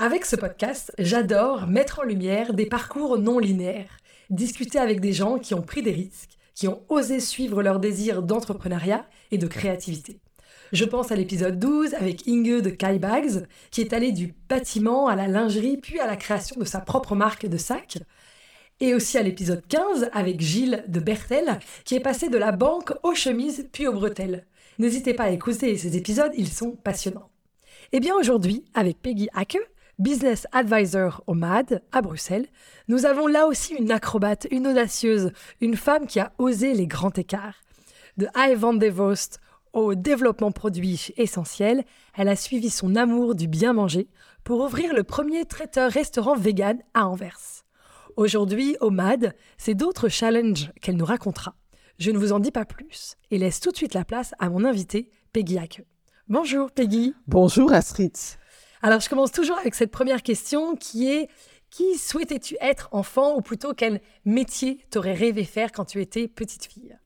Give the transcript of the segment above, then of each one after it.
avec ce podcast, j'adore mettre en lumière des parcours non linéaires, discuter avec des gens qui ont pris des risques, qui ont osé suivre leur désir d'entrepreneuriat et de créativité. Je pense à l'épisode 12 avec Inge de Kai Bags, qui est allé du bâtiment à la lingerie puis à la création de sa propre marque de sacs. Et aussi à l'épisode 15 avec Gilles de Bertel, qui est passé de la banque aux chemises puis aux bretelles. N'hésitez pas à écouter ces épisodes, ils sont passionnants. Et eh bien aujourd'hui, avec Peggy Hacke, Business Advisor au MAD à Bruxelles, nous avons là aussi une acrobate, une audacieuse, une femme qui a osé les grands écarts. De High Van Devost au développement produit essentiel, elle a suivi son amour du bien manger pour ouvrir le premier traiteur-restaurant vegan à Anvers. Aujourd'hui, au MAD, c'est d'autres challenges qu'elle nous racontera. Je ne vous en dis pas plus et laisse tout de suite la place à mon invité, Peggy Hacke. Bonjour Peggy. Bonjour Astrid. Alors, je commence toujours avec cette première question qui est qui souhaitais-tu être enfant ou plutôt quel métier t'aurais rêvé faire quand tu étais petite fille?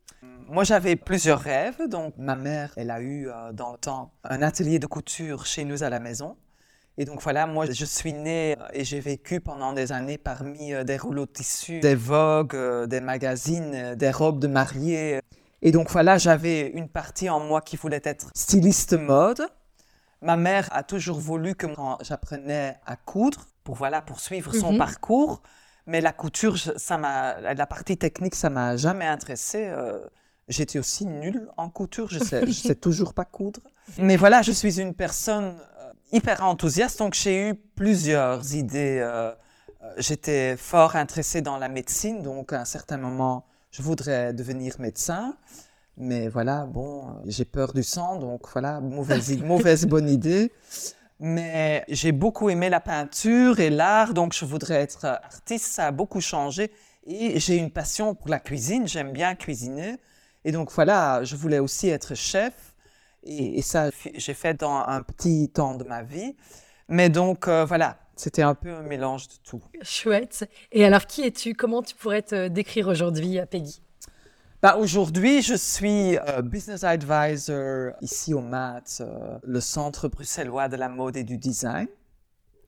Moi, j'avais plusieurs rêves. Donc, ma mère, elle a eu euh, dans le temps un atelier de couture chez nous à la maison. Et donc, voilà, moi, je suis née euh, et j'ai vécu pendant des années parmi euh, des rouleaux de tissu, des vogues, des magazines, des robes de mariée. Et donc, voilà, j'avais une partie en moi qui voulait être styliste mode. Ma mère a toujours voulu que quand j'apprenais à coudre, pour voilà, poursuivre son mhm. parcours, mais la couture, ça m'a, la partie technique, ça m'a jamais intéressé. Euh, j'étais aussi nulle en couture, je sais, je sais toujours pas coudre. Mais voilà, je suis une personne euh, hyper enthousiaste, donc j'ai eu plusieurs idées. Euh, j'étais fort intéressée dans la médecine, donc à un certain moment, je voudrais devenir médecin. Mais voilà, bon, j'ai peur du sang, donc voilà, mauvaise, bonne idée. Mais j'ai beaucoup aimé la peinture et l'art, donc je voudrais être artiste. Ça a beaucoup changé. Et j'ai une passion pour la cuisine, j'aime bien cuisiner. Et donc voilà, je voulais aussi être chef. Et, ça, j'ai fait dans un petit temps de ma vie. Mais donc euh, voilà, c'était un peu un mélange de tout. Chouette. Et alors, qui es-tu? Comment tu pourrais te décrire aujourd'hui, Peggy? Bah, Aujourd'hui, je suis euh, business advisor ici au MAT, euh, le centre bruxellois de la mode et du design.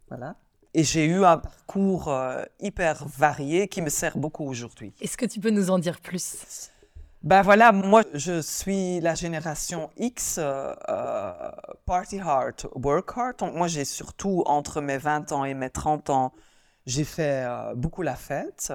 Voilà. Et j'ai eu un parcours euh, hyper varié qui me sert beaucoup aujourd'hui. Est-ce que tu peux nous en dire plus? Ben voilà, moi je suis la génération X, party hard, work hard. Donc moi j'ai surtout entre mes 20 ans et mes 30 ans, j'ai fait beaucoup la fête.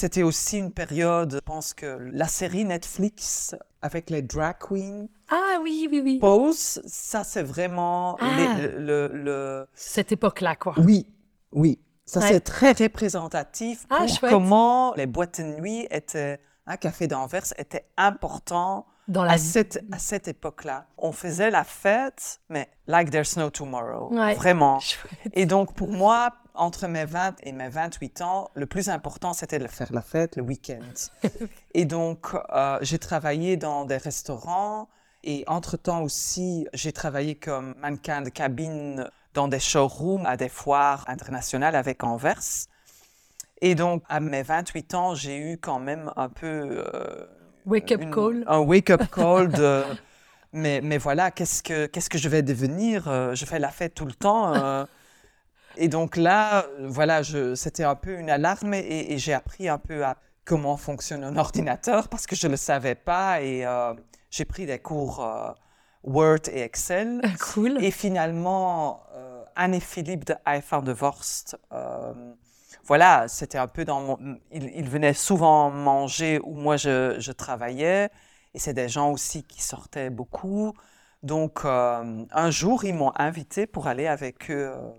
C'était aussi une période, je pense que la série Netflix avec les drag queens. Ah oui, oui, oui. Pose, ça c'est vraiment ah. le, Cette époque-là, quoi. Oui, oui. Ça c'est très représentatif ah, pour comment les boîtes de nuit étaient, un café d'Anvers était important dans la... à cette, à cette époque-là. On faisait la fête, mais like there's no tomorrow. Vraiment. Et donc, pour moi, entre mes 20 et mes 28 ans, le plus important, c'était de faire la fête le week-end. et donc, euh, j'ai travaillé dans des restaurants et entre-temps aussi, j'ai travaillé comme mannequin de cabine dans des showrooms à des foires internationales avec Anvers. Et donc, à mes 28 ans, j'ai eu quand même un peu... Euh, wake-up call. Un wake-up call de... mais, mais voilà, qu'est-ce que, qu'est-ce que je vais devenir euh, Je fais la fête tout le temps. Et donc là, voilà, c'était un peu une alarme et, j'ai appris un peu à comment fonctionne un ordinateur parce que je ne le savais pas et euh, j'ai pris des cours euh, Word et Excel. Cool. Et finalement, euh, Anne-Philippe de Eiffel de Vorst, voilà, c'était un peu dans mon... Ils, venaient souvent manger où moi je, travaillais. Et c'est des gens aussi qui sortaient beaucoup. Donc, euh, un jour, ils m'ont invité pour aller avec eux euh,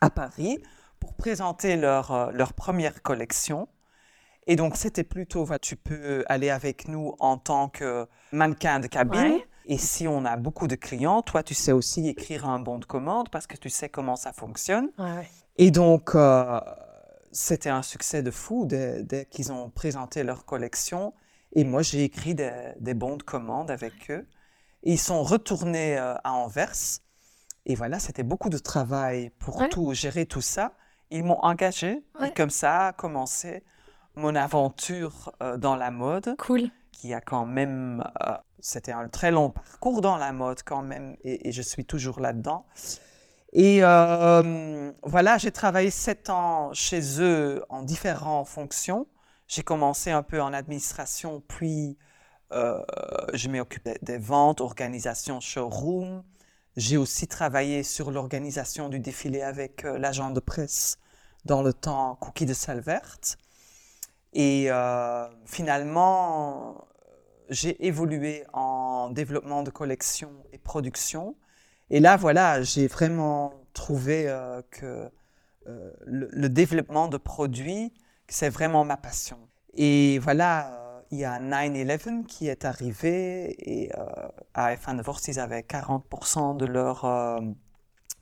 à Paris pour présenter leur, euh, leur première collection. Et donc, c'était plutôt, tu peux aller avec nous en tant que mannequin de cabine. Et si on a beaucoup de clients, toi, tu sais aussi écrire un bon de commande parce que tu sais comment ça fonctionne. Et donc, c'était un succès de fou dès, qu'ils ont présenté leur collection. Et moi, j'ai écrit des, bons de commande avec eux. ils sont retournés euh, à Anvers. Et voilà, c'était beaucoup de travail pour tout, gérer tout ça. Ils m'ont engagé. Et comme ça a commencé mon aventure euh, dans la mode. Cool. Qui a quand même. Euh, c'était un très long parcours dans la mode quand même. Et, et je suis toujours là-dedans. Et euh, voilà, j'ai travaillé sept ans chez eux en différentes fonctions. J'ai commencé un peu en administration, puis euh, je m'ai occupé des ventes, organisation, showroom. J'ai aussi travaillé sur l'organisation du défilé avec euh, l'agent de presse dans le temps Cookie de Salverte. Et finalement, j'ai évolué en développement de collection et production. Et là, voilà, j'ai vraiment trouvé euh, que euh, le, développement de produits, c'est vraiment ma passion. Et voilà, euh, il y a 9-11 qui est arrivé et à F1 Divorce, ils avaient 40% de leur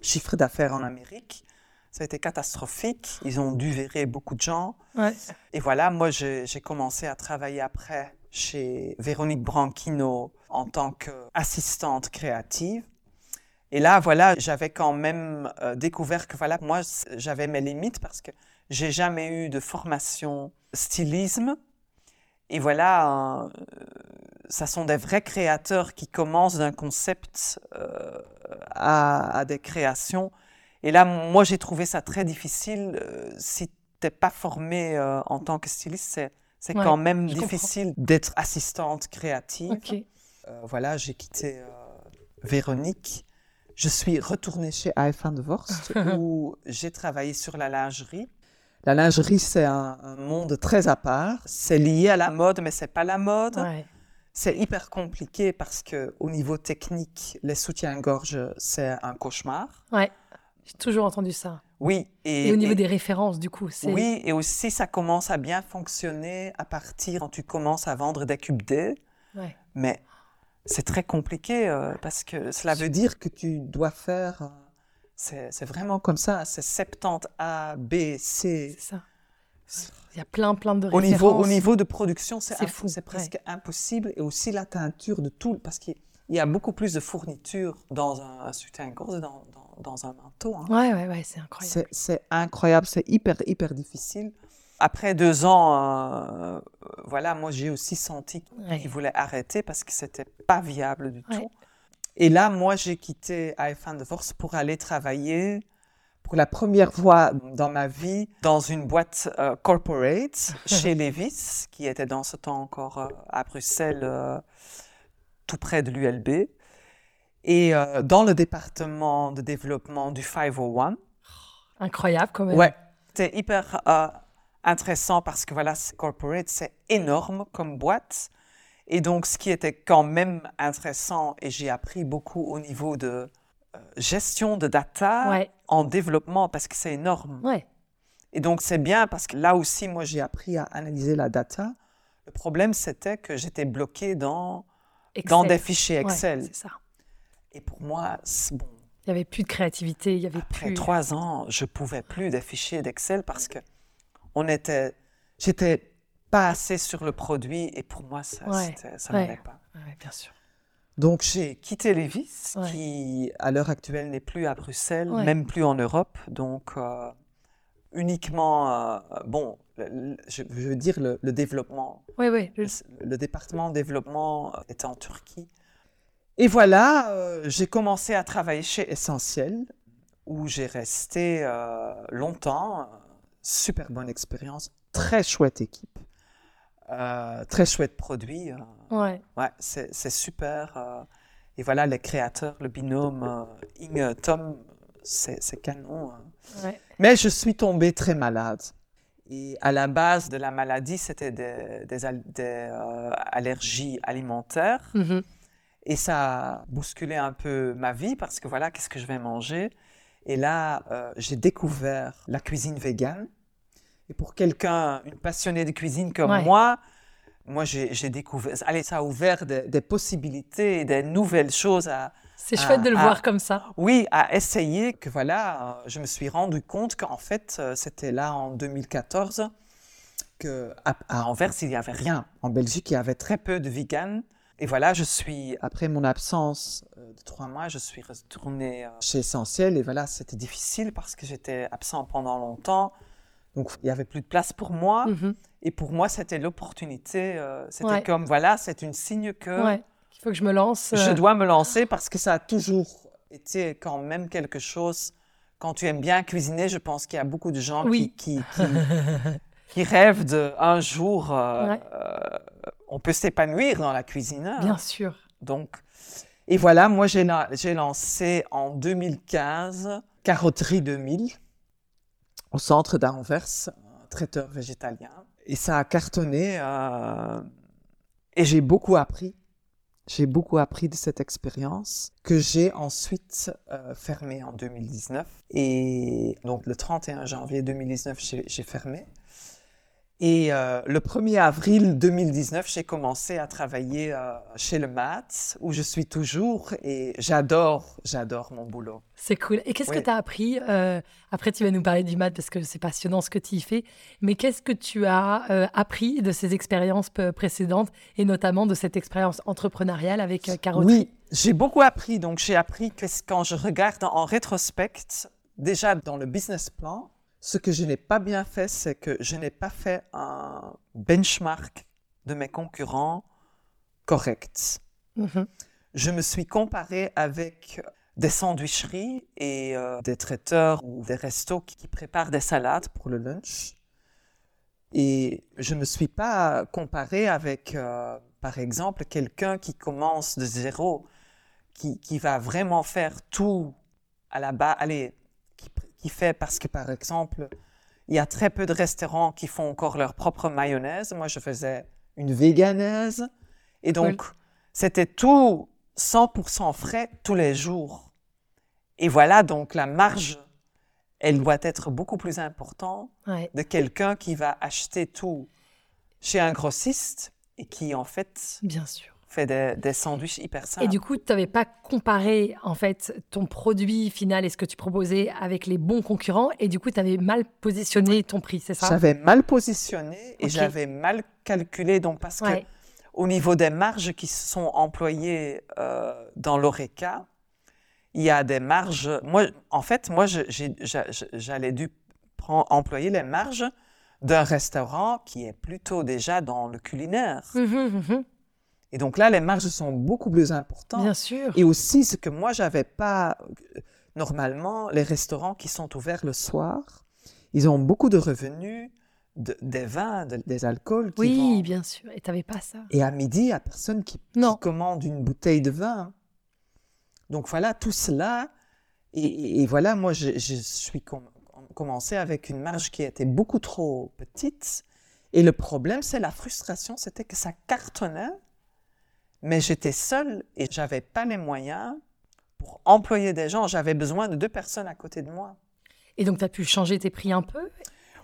chiffre d'affaires en Amérique. Ça a été catastrophique. Ils ont dû virer beaucoup de gens. Et voilà, moi, j'ai commencé à travailler après chez Véronique Branchino en tant qu'assistante créative. Et là, voilà, j'avais quand même euh, découvert que voilà, moi, j'avais mes limites parce que j'ai jamais eu de formation stylisme. Et voilà, euh, ça sont des vrais créateurs qui commencent d'un concept euh, à, des créations. Et là, moi, j'ai trouvé ça très difficile. si tu n'es pas formé en tant que styliste, c'est quand même difficile d'être assistante créative. voilà, j'ai quitté Véronique je suis retournée chez AF1 de Vorst où j'ai travaillé sur la lingerie. La lingerie, c'est un, monde très à part. C'est lié à la mode, mais c'est pas la mode. C'est hyper compliqué parce que au niveau technique, les soutiens-gorge, c'est un cauchemar. Ouais, j'ai toujours entendu ça. Oui. Et, au niveau des références, du coup, c'est. Oui, et aussi ça commence à bien fonctionner à partir quand tu commences à vendre des cubes D. Ouais. Mais c'est très compliqué euh, parce que cela veut dire que tu dois faire. Euh, c'est vraiment comme ça, c'est 70 A, B, C. C'est ça. Il y a plein, plein de au Niveau, au niveau de production, c'est presque impossible. Et aussi la teinture de tout, parce qu'il y a beaucoup plus de fournitures dans un, soutien-gorge, dans, dans, dans, un manteau. Hein. Ouais, ouais, ouais, c'est incroyable. C'est incroyable, c'est hyper, hyper difficile. Après deux ans, euh, voilà, moi j'ai aussi senti qu'il voulait arrêter parce que c'était pas viable du tout. Et là, moi j'ai quitté AF1 de Force pour aller travailler pour la première fois dans ma vie dans une boîte euh, corporate chez Levis, qui était dans ce temps encore euh, à Bruxelles, tout près de l'ULB, et dans le département de développement du 501. Incroyable quand même. Ouais, c'était hyper intéressant parce que voilà, corporate, c'est énorme comme boîte. Et donc, ce qui était quand même intéressant, et j'ai appris beaucoup au niveau de euh, gestion de data en développement parce que c'est énorme. Ouais. Et donc, c'est bien parce que là aussi, moi, j'ai appris à analyser la data. Le problème, c'était que j'étais bloqué dans, dans des fichiers Excel. ça. Et pour moi, bon. Il n'y avait plus de créativité, il y avait après plus. trois ans, je pouvais plus des fichiers d'Excel parce que on était, j'étais pas assez sur le produit et pour moi, ça ça n'allait pas. bien sûr. Donc j'ai quitté Levis, qui à l'heure actuelle n'est plus à Bruxelles, même plus en Europe. Donc euh, uniquement, euh, bon, je, veux dire le, développement. Oui, oui. Le, département développement était en Turquie. Et voilà, euh, j'ai commencé à travailler chez Essentiel, où j'ai resté longtemps super bonne expérience, très chouette équipe, euh, très chouette produit. Euh, ouais. Ouais, c'est super. Euh, et voilà, les créateurs, le binôme Inge Tom, c'est canon. hein. Ouais. Mais je suis tombée très malade. Et à la base de la maladie, c'était des, des al- des, euh, allergies alimentaires. Mhm. Et ça a bousculé un peu ma vie parce que voilà, qu'est-ce que je vais manger? Et là, euh, j'ai découvert la cuisine végane. Et pour quelqu'un, une passionnée de cuisine comme Ouais. moi, moi, j'ai découvert. Allez, ça a ouvert des, des possibilités et des nouvelles choses à, C'est chouette de le voir comme ça. oui, à essayer que voilà, euh, je me suis rendu compte qu'en fait, euh, c'était là en 2014 que à, à Anvers, il n'y avait rien. En Belgique, il y avait très peu de vegan. Et voilà, je suis, après mon absence euh, de trois mois, je suis retournée euh, chez Essentiel. Et voilà, c'était difficile parce que j'étais absent pendant longtemps. Donc, il n'y avait plus de place pour moi. Mhm. Et pour moi, c'était l'opportunité. euh, c'était Ouais. comme, voilà, c'est une signe que Ouais. Il faut que je me lance. je euh, dois me lancer parce que ça a toujours été quand même quelque chose. Quand tu aimes bien cuisiner, je pense qu'il y a beaucoup de gens Oui. qui, qui, qui, qui rêvent de un jour, euh, Ouais. euh, on peut s'épanouir dans la cuisine. hein. Bien sûr. Donc, et voilà, moi j'ai la- j'ai lancé en 2015 Carotterie 2000 au centre d'Anvers, un traiteur végétalien. Et ça a cartonné euh, et j'ai beaucoup appris. J'ai beaucoup appris de cette expérience que j'ai ensuite euh, fermée en 2019. Et donc le 31 janvier 2019, j'ai j'ai fermé. Et euh, le 1er avril 2019, j'ai commencé à travailler euh, chez le MAT, où je suis toujours, et j'adore, j'adore mon boulot. C'est cool. Et qu'est-ce que tu as appris euh, Après, tu vas nous parler du maths parce que c'est passionnant ce que tu y fais. Mais qu'est-ce que tu as euh, appris de ces expériences précédentes et notamment de cette expérience entrepreneuriale avec Carotterie Oui, j'ai beaucoup appris. Donc, j'ai appris que quand je regarde en rétrospect, déjà dans le business plan, ce que je n'ai pas bien fait, c'est que je n'ai pas fait un benchmark de mes concurrents correct. Mhm. Je me suis comparé avec des sandwicheries et euh, des traiteurs ou des restos qui, qui préparent des salades pour le lunch. Et je ne me suis pas comparé avec, euh, par exemple, quelqu'un qui commence de zéro, qui, qui va vraiment faire tout à la base, allez, qui, fait parce que, par exemple, il y a très peu de restaurants qui font encore leur propre mayonnaise. Moi, je faisais une véganaise. Et donc, c'était tout 100% frais tous les jours. Et voilà, donc la marge, elle doit être beaucoup plus importante Ouais. de quelqu'un qui va acheter tout chez un grossiste et qui, en fait, Bien sûr. Fait des, des sandwichs hyper simples. Et du coup, tu n'avais pas comparé en fait ton produit final et ce que tu proposais avec les bons concurrents et du coup, tu avais mal positionné ton prix, c'est ça? J'avais mal positionné et j'avais mal calculé, donc parce que Ouais. au niveau des marges qui sont employées euh, dans l'ORECA, il y a des marges. Moi, en fait, moi, j'allais dû prendre, employer les marges d'un restaurant qui est plutôt déjà dans le culinaire. Mhm, mhm. Et donc là, les marges sont beaucoup plus importantes. Bien sûr. Et aussi, ce que moi, j'avais pas. euh, Normalement, les restaurants qui sont ouverts le soir, ils ont beaucoup de revenus de- des vins, de- des alcools. qui Oui, bien sûr. Et tu n'avais pas ça. Et à midi, il n'y a personne qui, commande une bouteille de vin. Donc voilà, tout cela. Et, et- et voilà, moi, je, je suis com- commencé avec une marge qui était beaucoup trop petite. Et le problème, c'est la frustration, c'était que ça cartonnait, mais j'étais seule et j'avais pas les moyens pour employer des gens. J'avais besoin de deux personnes à côté de moi. Et donc, tu as pu changer tes prix un peu?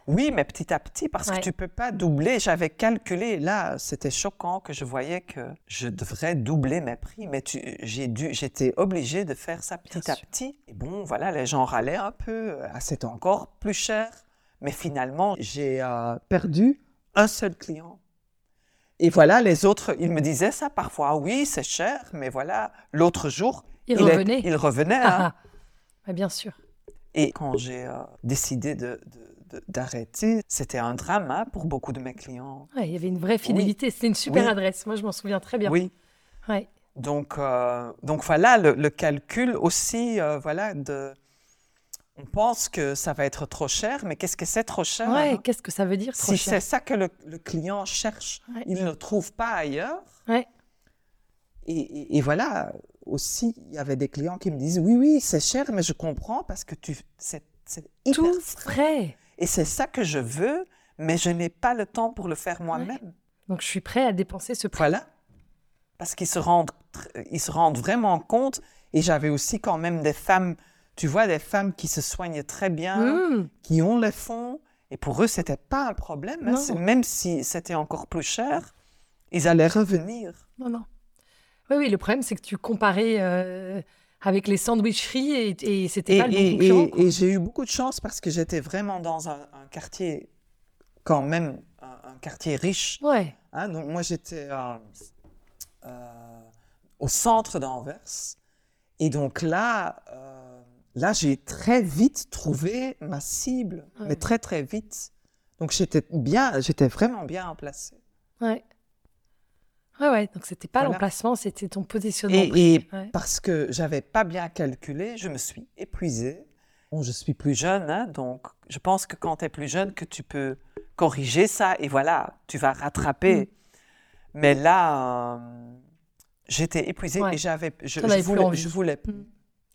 Oui, mais petit à petit, parce Ouais. que tu peux pas doubler. J'avais calculé, là, c'était choquant que je voyais que je devrais doubler mes prix, mais tu- j'ai dû, j'étais obligée de faire ça petit Bien à sûr. petit. Et bon, voilà, les gens râlaient un peu, ah, c'est encore plus cher. Mais finalement, j'ai euh, perdu un seul client. Et voilà, les autres, ils me disaient ça parfois, oui, c'est cher, mais voilà, l'autre jour, Il est- revenait. il revenait. hein. Ah. Ouais, Bien sûr. Et quand j'ai euh, décidé de- d'arrêter, c'était un drame hein, pour beaucoup de mes clients. Ouais, il y avait une vraie fidélité. C'était une super Oui. adresse. Moi, je m'en souviens très bien. Oui. Ouais. Donc, euh, donc voilà, le, le calcul aussi, euh, voilà, de... On pense que ça va être trop cher, mais qu'est-ce que c'est trop cher Ouais, hein? qu'est-ce que ça veut dire trop Si cher c'est ça que le, le client cherche, Ouais. il ne le trouve pas ailleurs. Ouais. Et, et- et voilà, aussi, il y avait des clients qui me disent oui, oui, c'est cher, mais je comprends parce que tu, c'est, Tout frais. Et c'est ça que je veux, mais je n'ai pas le temps pour le faire moi-même. Donc je suis prêt à dépenser ce prix. Voilà. Parce qu'ils se rendent, tr- ils se rendent vraiment compte. Et j'avais aussi quand même des femmes, tu vois, des femmes qui se soignent très bien, Mmh. qui ont les fonds. Et pour eux, c'était pas un problème. hein. Même si c'était encore plus cher, ils allaient revenir. Non, non. Oui, oui, le problème, c'est que tu comparais euh, avec les sandwicheries et, et c'était pas le bon concurrent. et- et j'ai eu beaucoup de chance parce que j'étais vraiment dans un, un quartier, quand même, un, un quartier riche. Ouais. hein. donc moi, j'étais euh, euh, au centre d'Anvers. Et donc là, là j'ai très vite trouvé ma cible, Ouais. mais très, très vite. Donc j'étais bien, j'étais vraiment bien placé. Ouais. Ouais, ouais. Donc c'était pas Voilà. l'emplacement, c'était ton positionnement. Et, prix. et Ouais. parce que j'avais pas bien calculé, je me suis épuisée. Bon, je suis plus jeune, hein, donc je pense que quand tu es plus jeune, que tu peux corriger ça et voilà, tu vas rattraper. Mm. Mais là, euh, j'étais épuisée Ouais. et j'avais, je, voulais, je voulais. Mm.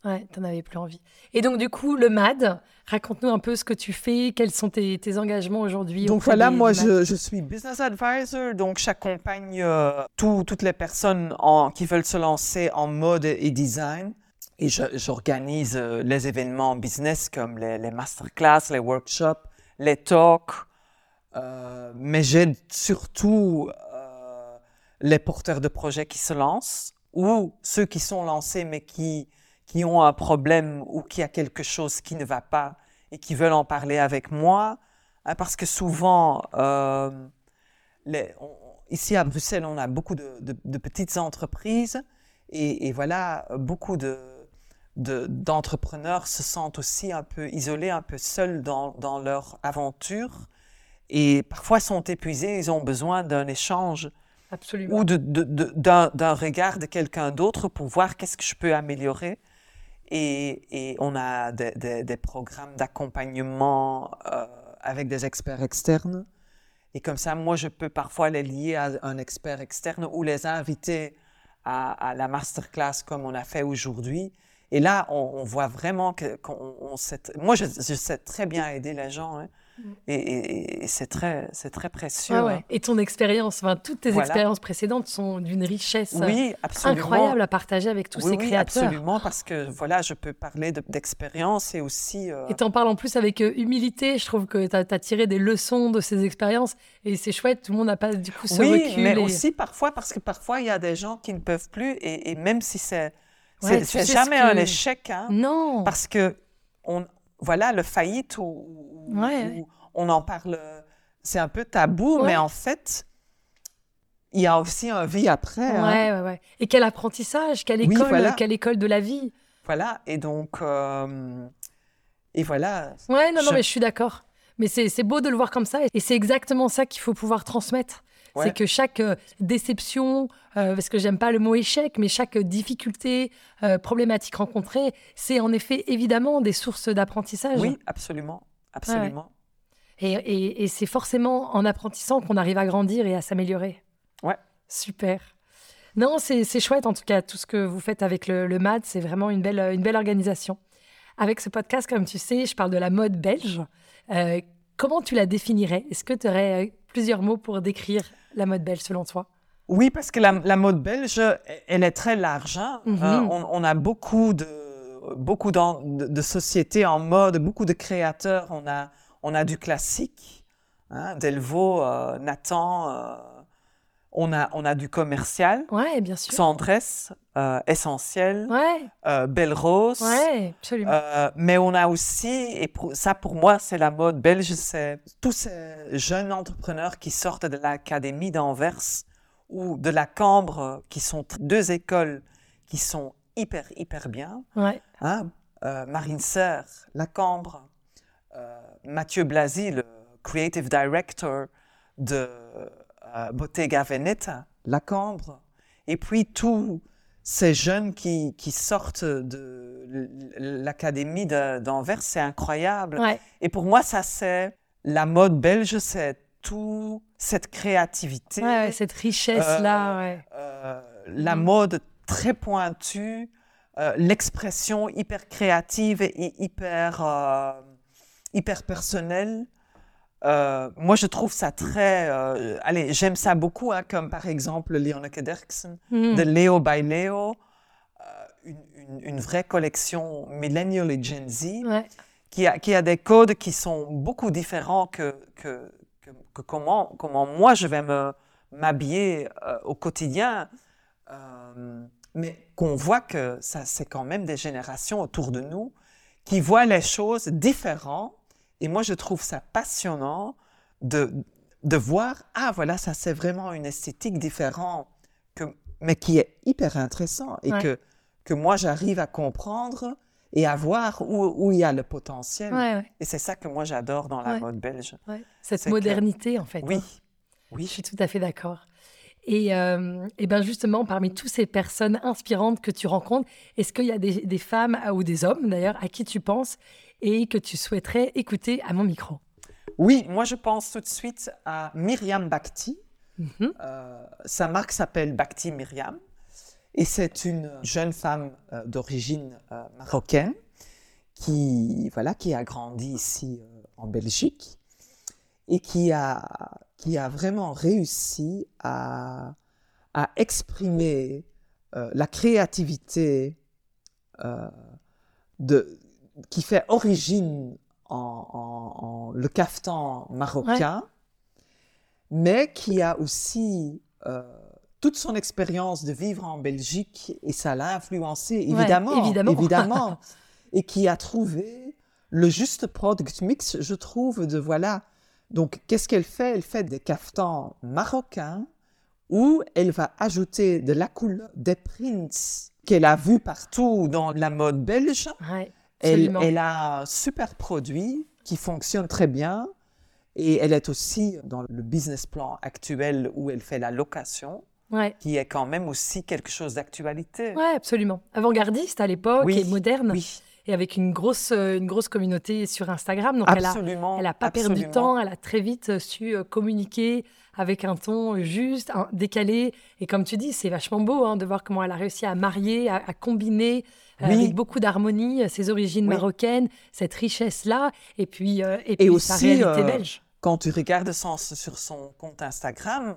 Ouais, t'en avais plus envie. Et donc, du coup, le MAD, raconte-nous un peu ce que tu fais, quels sont tes, tes engagements aujourd'hui. Donc voilà, des- moi je, je suis business advisor, donc j'accompagne euh, tout- toutes les personnes en- qui veulent se lancer en mode et design. Et j'organise euh, les événements business comme les, les masterclass, les workshops, les talks. euh, mais j'aide surtout euh, les porteurs de projets qui se lancent ou ceux qui sont lancés mais qui, qui ont un problème ou qui a quelque chose qui ne va pas et qui veulent en parler avec moi. Hein, parce que souvent, euh, les- on- ici à Bruxelles, on a beaucoup de, de- de petites entreprises et, et voilà, beaucoup de, de- d'entrepreneurs se sentent aussi un peu isolés, un peu seuls dans, dans leur aventure et parfois sont épuisés, ils ont besoin d'un échange Absolument. ou d'un regard de quelqu'un d'autre pour voir qu'est-ce que je peux améliorer. Et, on a des, programmes d'accompagnement euh, avec des experts externes. Et comme ça, moi, je peux parfois les lier à un expert externe ou les inviter à, la masterclass comme on a fait aujourd'hui. Et là, on, voit vraiment que qu'on on sait- moi, je, je sais très bien aider les gens. hein. Et, et- et c'est très, c'est très précieux. Ouais, hein. Et ton expérience, enfin, toutes tes Voilà. expériences précédentes sont d'une richesse euh, Oui, incroyable à partager avec tous oui, ces oui, créateurs. absolument, parce que voilà, je peux parler de- d'expérience et aussi. euh, Et t'en parles en plus avec euh, humilité. Je trouve que t'as as tiré des leçons de ces expériences et c'est chouette. Tout le monde n'a pas du coup ce oui, recul. mais et- aussi parfois, parce que parfois, il y a des gens qui ne peuvent plus, et, et même si c'est. Ouais, c'est tu ce jamais que- un échec, hein, Non. parce que, on, voilà, le faillite, ou, Ouais, on en parle, c'est un peu tabou, Ouais. mais en fait, il y a aussi un vie après. hein. Ouais, ouais, ouais. Et quel apprentissage, quelle Oui, école, voilà. quelle école de la vie. Voilà, et donc. euh, et voilà. Ouais, non, non, Je- mais je suis d'accord. Mais c'est c'est beau de le voir comme ça. Et c'est exactement ça qu'il faut pouvoir transmettre. Ouais. C'est que chaque euh, déception, euh, parce que j'aime pas le mot échec, mais chaque difficulté, euh, problématique rencontrée, c'est en effet évidemment des sources d'apprentissage. Oui, absolument. Absolument. Et, et- et c'est forcément en apprentissant qu'on arrive à grandir et à s'améliorer. Ouais. Super. Non, c'est c'est chouette en tout cas, tout ce que vous faites avec le, le MAD, c'est vraiment une belle, une belle organisation. Avec ce podcast, comme tu sais, je parle de la mode belge. Euh, comment tu la définirais? Est-ce que tu aurais plusieurs mots pour décrire la mode belge selon toi Oui, parce que la, la mode belge, elle est très large. hein. Mhm. Euh, on, on a beaucoup de beaucoup de, de sociétés en mode, beaucoup de créateurs. On a on a du classique, hein, Delvaux, euh, Nathan. On a on a du commercial, Ouais, bien sûr. Euh, Essentiel, Ouais, euh, Belle Rose. ouais, absolument. Euh, mais on a aussi, et pour- ça pour moi c'est la mode belge, c'est tous ces jeunes entrepreneurs qui sortent de l'académie d'Anvers ou de la Cambre, qui sont deux écoles qui sont hyper, hyper bien. ouais, Hein? Marine Serre, la Cambre, Mathieu Blasi, le creative director de euh, Bottega Veneta, la Cambre, et puis tous ces jeunes qui, qui sortent de l'académie d'Anvers, c'est incroyable. ouais, Et pour moi, ça c'est la mode belge, c'est tout cette créativité, ouais, ouais, cette richesse-là, Euh, ouais. euh, la Mhm. mode très pointu, euh, l'expression hyper créative et hyper, euh, hyper personnelle. Euh, moi, je trouve ça très. allez, j'aime ça beaucoup, hein, comme par exemple Leoneke Derksen Mhm. de Leo by Leo, une, une- une vraie collection Millennial et Gen Z Ouais. qui a, qui a des codes qui sont beaucoup différents que, que, que, que comment, comment moi je vais me, m'habiller euh, au quotidien. Euh, mais qu'on voit que ça, c'est quand même des générations autour de nous qui voient les choses différentes. Et moi, je trouve ça passionnant de, de voir, ah voilà, ça c'est vraiment une esthétique différente, que, mais qui est hyper intéressant et Ouais. que, que moi j'arrive à comprendre et à voir où, où il y a le potentiel. Ouais, ouais, Et c'est ça que moi j'adore dans la mode belge. Cette modernité, en fait. Oui, hein. Je oui. suis tout à fait d'accord. Et, euh, et ben justement, parmi toutes ces personnes inspirantes que tu rencontres, est-ce qu'il y a des, des femmes euh, ou des hommes d'ailleurs à qui tu penses et que tu souhaiterais écouter à mon micro? Oui, moi je pense tout de suite à Myriam Bakhti. Mhm. Euh, sa marque s'appelle Bakhti Myriam. Et c'est une jeune femme euh, d'origine euh, marocaine qui, voilà, qui a grandi ici en Belgique et qui a, qui a vraiment réussi à, à exprimer euh, la créativité euh, de, qui fait origine en, en- en le caftan marocain, mais qui a aussi euh, toute son expérience de vivre en Belgique et ça l'a influencé, Ouais, évidemment, évidemment. évidemment, et qui a trouvé le juste product mix, je trouve, de voilà. Donc, qu'est-ce qu'elle fait? Elle fait des caftans marocains où elle va ajouter de la couleur, des prints qu'elle a vus partout dans la mode belge. Ouais, Elle, elle a un super produit qui fonctionne très bien et elle est aussi dans le business plan actuel où elle fait la location, Ouais. qui est quand même aussi quelque chose d'actualité. Ouais, absolument. Avant-gardiste à l'époque Oui, et moderne Oui, et avec une grosse, euh, une grosse communauté sur Instagram. Donc absolument. elle n'a pas perdu de absolument. temps, elle a très vite euh, su euh, communiquer avec un ton juste, un- décalé. Et comme tu dis, c'est vachement beau hein, de voir comment elle a réussi à marier, à, à combiner euh, avec beaucoup d'harmonie ses origines Oui. marocaines, cette richesse-là, et puis, euh, et Et puis sa aussi, réalité euh, belge. Quand tu regardes son- sur son compte Instagram,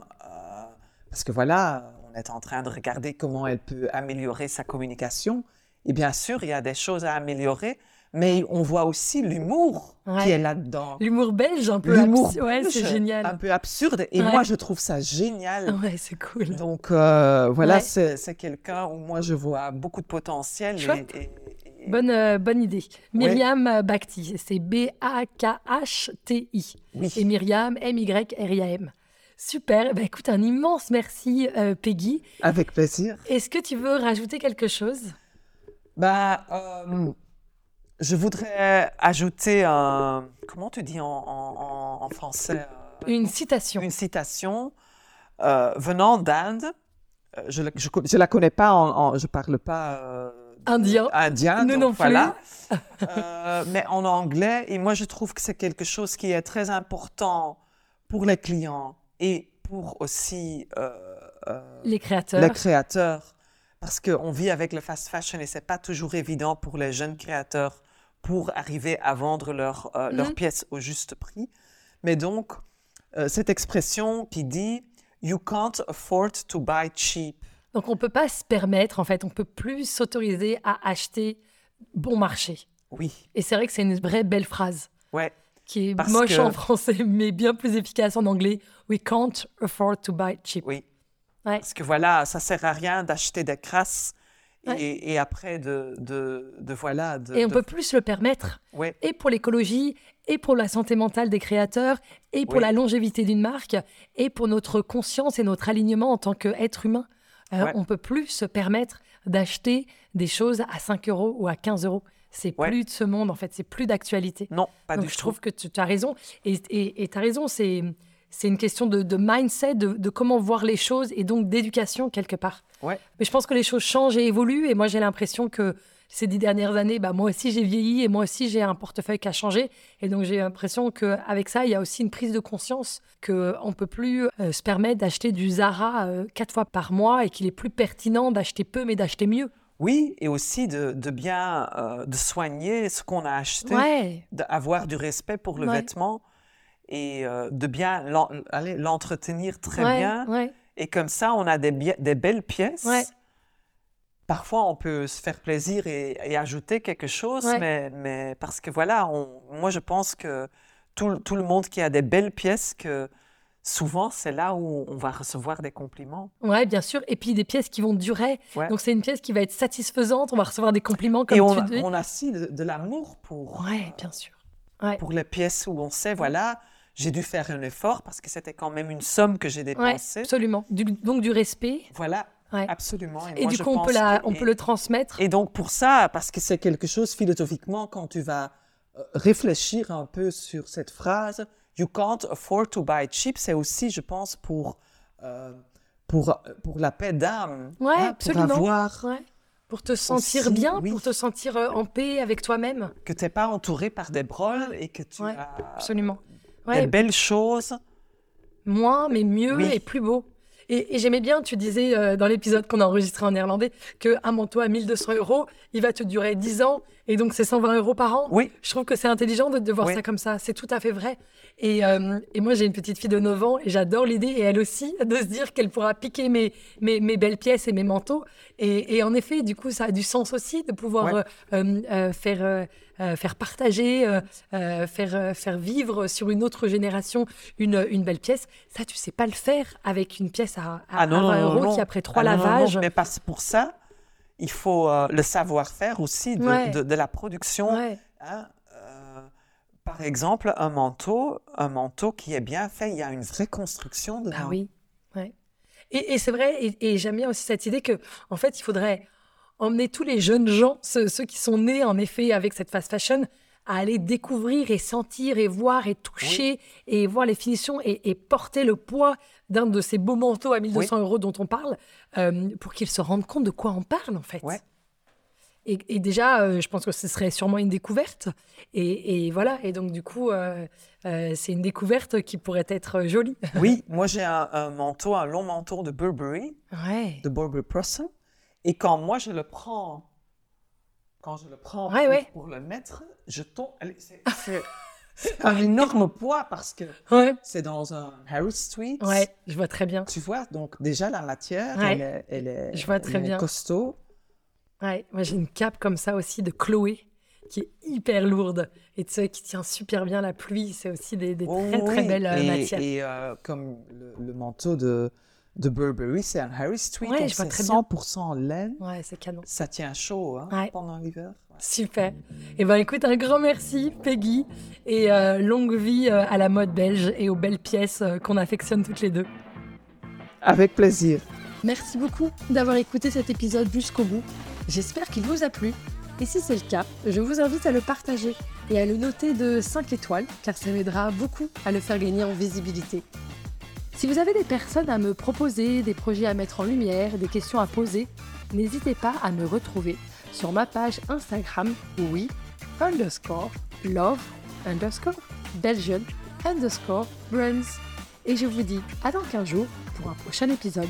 parce que voilà, on est en train de regarder comment elle peut améliorer sa communication, et bien sûr, il y a des choses à améliorer, mais on voit aussi l'humour Ouais. qui est là-dedans. L'humour belge, un peu L'humour Ouais, c'est génial. Un peu absurde. Et Ouais. moi, je trouve ça génial. Ouais, c'est cool. Donc, euh, voilà, c'est quelqu'un où moi, je vois beaucoup de potentiel. Bonne, euh, bonne idée. Myriam euh, Bakhti, c'est B-A-K-H-T-I. Oui. Et Myriam, M-Y-R-I-A-M. Super. Bah, écoute, un immense merci, euh, Peggy. Avec plaisir. Est-ce que tu veux rajouter quelque chose? Bah, euh, je voudrais ajouter un. Comment tu dis en, en- français euh, Une citation. Une citation euh, venant d'Inde. Euh, Je ne la connais pas, en, je parle pas. euh, Indien. Indien. Nous donc non plus. voilà. Euh, mais en anglais, et moi je trouve que c'est quelque chose qui est très important pour les clients et pour aussi Les créateurs. les créateurs. Parce qu'on vit avec le fast fashion et c'est pas toujours évident pour les jeunes créateurs pour arriver à vendre euh, leurs Mhm. pièces au juste prix. Mais donc, euh, cette expression qui dit You can't afford to buy cheap. Donc on peut pas se permettre, en fait, on peut plus s'autoriser à acheter bon marché. Oui, Et c'est vrai que c'est une vraie belle phrase ouais, qui est Parce moche que- en français, mais bien plus efficace en anglais. We can't afford to buy cheap. oui. Ouais. Parce que voilà, ça sert à rien d'acheter des crasses et, Ouais. et après de, de, de voilà. De, Et on de- peut plus se le permettre. Ouais, et pour l'écologie, et pour la santé mentale des créateurs, et pour la longévité d'une marque, et pour notre conscience et notre alignement en tant qu'être humain. Euh. On peut plus se permettre d'acheter des choses à 5 euros ou à 15 euros. C'est plus de ce monde, en fait, c'est plus d'actualité. non, pas Donc du je tout. trouve que tu as raison. Et tu as raison, c'est c'est une question de, de mindset, de, de comment voir les choses et donc d'éducation quelque part. Ouais. Mais je pense que les choses changent et évoluent. Et moi, j'ai l'impression que ces dix dernières années, bah, moi aussi j'ai vieilli et moi aussi j'ai un portefeuille qui a changé. Et donc j'ai l'impression qu'avec ça, il y a aussi une prise de conscience qu'on ne peut plus euh, se permettre d'acheter du Zara euh, quatre fois par mois et qu'il est plus pertinent d'acheter peu mais d'acheter mieux. Oui, et aussi de, bien euh, de soigner ce qu'on a acheté, d'avoir du respect pour le vêtement et de bien l'entretenir très bien. Et comme ça, on a des, des belles pièces parfois on peut se faire plaisir et, ajouter quelque chose, mais, mais, parce que voilà, moi je pense que tout, tout, le monde qui a des belles pièces, que souvent c'est là où on va recevoir des compliments. Ouais, bien sûr, et puis des pièces qui vont durer. Donc c'est une pièce qui va être satisfaisante, on va recevoir des compliments comme et on, tu dis. on a aussi de, l'amour pour. Ouais, bien sûr. Pour les pièces où on sait, voilà j'ai dû faire un effort parce que c'était quand même une somme que j'ai dépensée. absolument. donc du respect. Voilà, Absolument. Et, du coup, on, peut, on peut le transmettre. Et donc, pour ça, parce que c'est quelque chose philosophiquement, quand tu vas euh, réfléchir un peu sur cette phrase, You can't afford to buy cheap, c'est aussi, je pense, pour, euh, pour, pour la paix d'âme. Ouais, hein, absolument. Pour avoir. Pour te sentir bien, pour te sentir euh, en paix avec toi-même. Que tu n'es pas entouré par des broles et que tu as absolument. Des belles choses. Moins, mais mieux et plus beau. Et, j'aimais bien, tu disais euh, dans l'épisode qu'on a enregistré en néerlandais, qu'un manteau à 1200 euros, il va te durer 10 ans, et donc c'est 120 euros par an. Oui. Je trouve que c'est intelligent de, de voir ça comme ça. C'est tout à fait vrai. Et, euh, et moi, j'ai une petite fille de 9 ans, et j'adore l'idée, et elle aussi, de se dire qu'elle pourra piquer mes, mes, mes, belles pièces et mes manteaux. Et, et, en effet, du coup, ça a du sens aussi de pouvoir euh, faire euh, faire partager, euh, euh, faire, faire vivre sur une autre génération une, une belle pièce. Ça, tu sais pas le faire avec une pièce à, à, 20 ah euros qui, après trois ah lavages. mais parce, pour ça, il faut le savoir-faire aussi de, de, la production. Hein, par exemple, un manteau, un manteau qui est bien fait, il y a une vraie construction dedans. Ah oui, ouais. Et, et c'est vrai, et, et j'aime bien aussi cette idée que, en fait, il faudrait emmener tous les jeunes gens, ceux, qui sont nés en effet avec cette fast fashion, à aller découvrir et sentir et voir et toucher et voir les finitions et, porter le poids d'un de ces beaux manteaux à 1200 euros dont on parle euh, pour qu'ils se rendent compte de quoi on parle en fait. Et, déjà, euh, je pense que ce serait sûrement une découverte. Et, voilà, et donc du coup, euh, c'est une découverte qui pourrait être jolie. oui, moi j'ai un, un, manteau, un long manteau de Burberry, de Burberry Person. Et quand moi je le prends, quand je le prends pour, le mettre, je tombe. C'est un énorme poids parce que c'est dans un Harry Street. Ouais, je vois très bien. Tu vois, donc déjà la matière, elle est, elle est, je vois très bien. costaud. Ouais, moi j'ai une cape comme ça aussi de Chloé qui est hyper lourde et tu sais, qui tient super bien la pluie. C'est aussi des, des très très belles euh, matières. Et euh, comme le, manteau de de Burberry, c'est un Harry Street, ouais, c'est 100% laine. Ouais, c'est canon. Ça tient chaud hein, pendant l'hiver. Super. Et eh ben écoute, un grand merci Peggy et euh, longue vie euh, à la mode belge et aux belles pièces euh, qu'on affectionne toutes les deux. Avec plaisir. Merci beaucoup d'avoir écouté cet épisode jusqu'au bout. J'espère qu'il vous a plu. Et si c'est le cas, je vous invite à le partager et à le noter de 5 étoiles car ça m'aidera beaucoup à le faire gagner en visibilité. Si vous avez des personnes à me proposer, des projets à mettre en lumière, des questions à poser, n'hésitez pas à me retrouver sur ma page Instagram, oui, underscore, love, underscore, Belgian, underscore, brands. Et je vous dis à dans 15 jours pour un prochain épisode.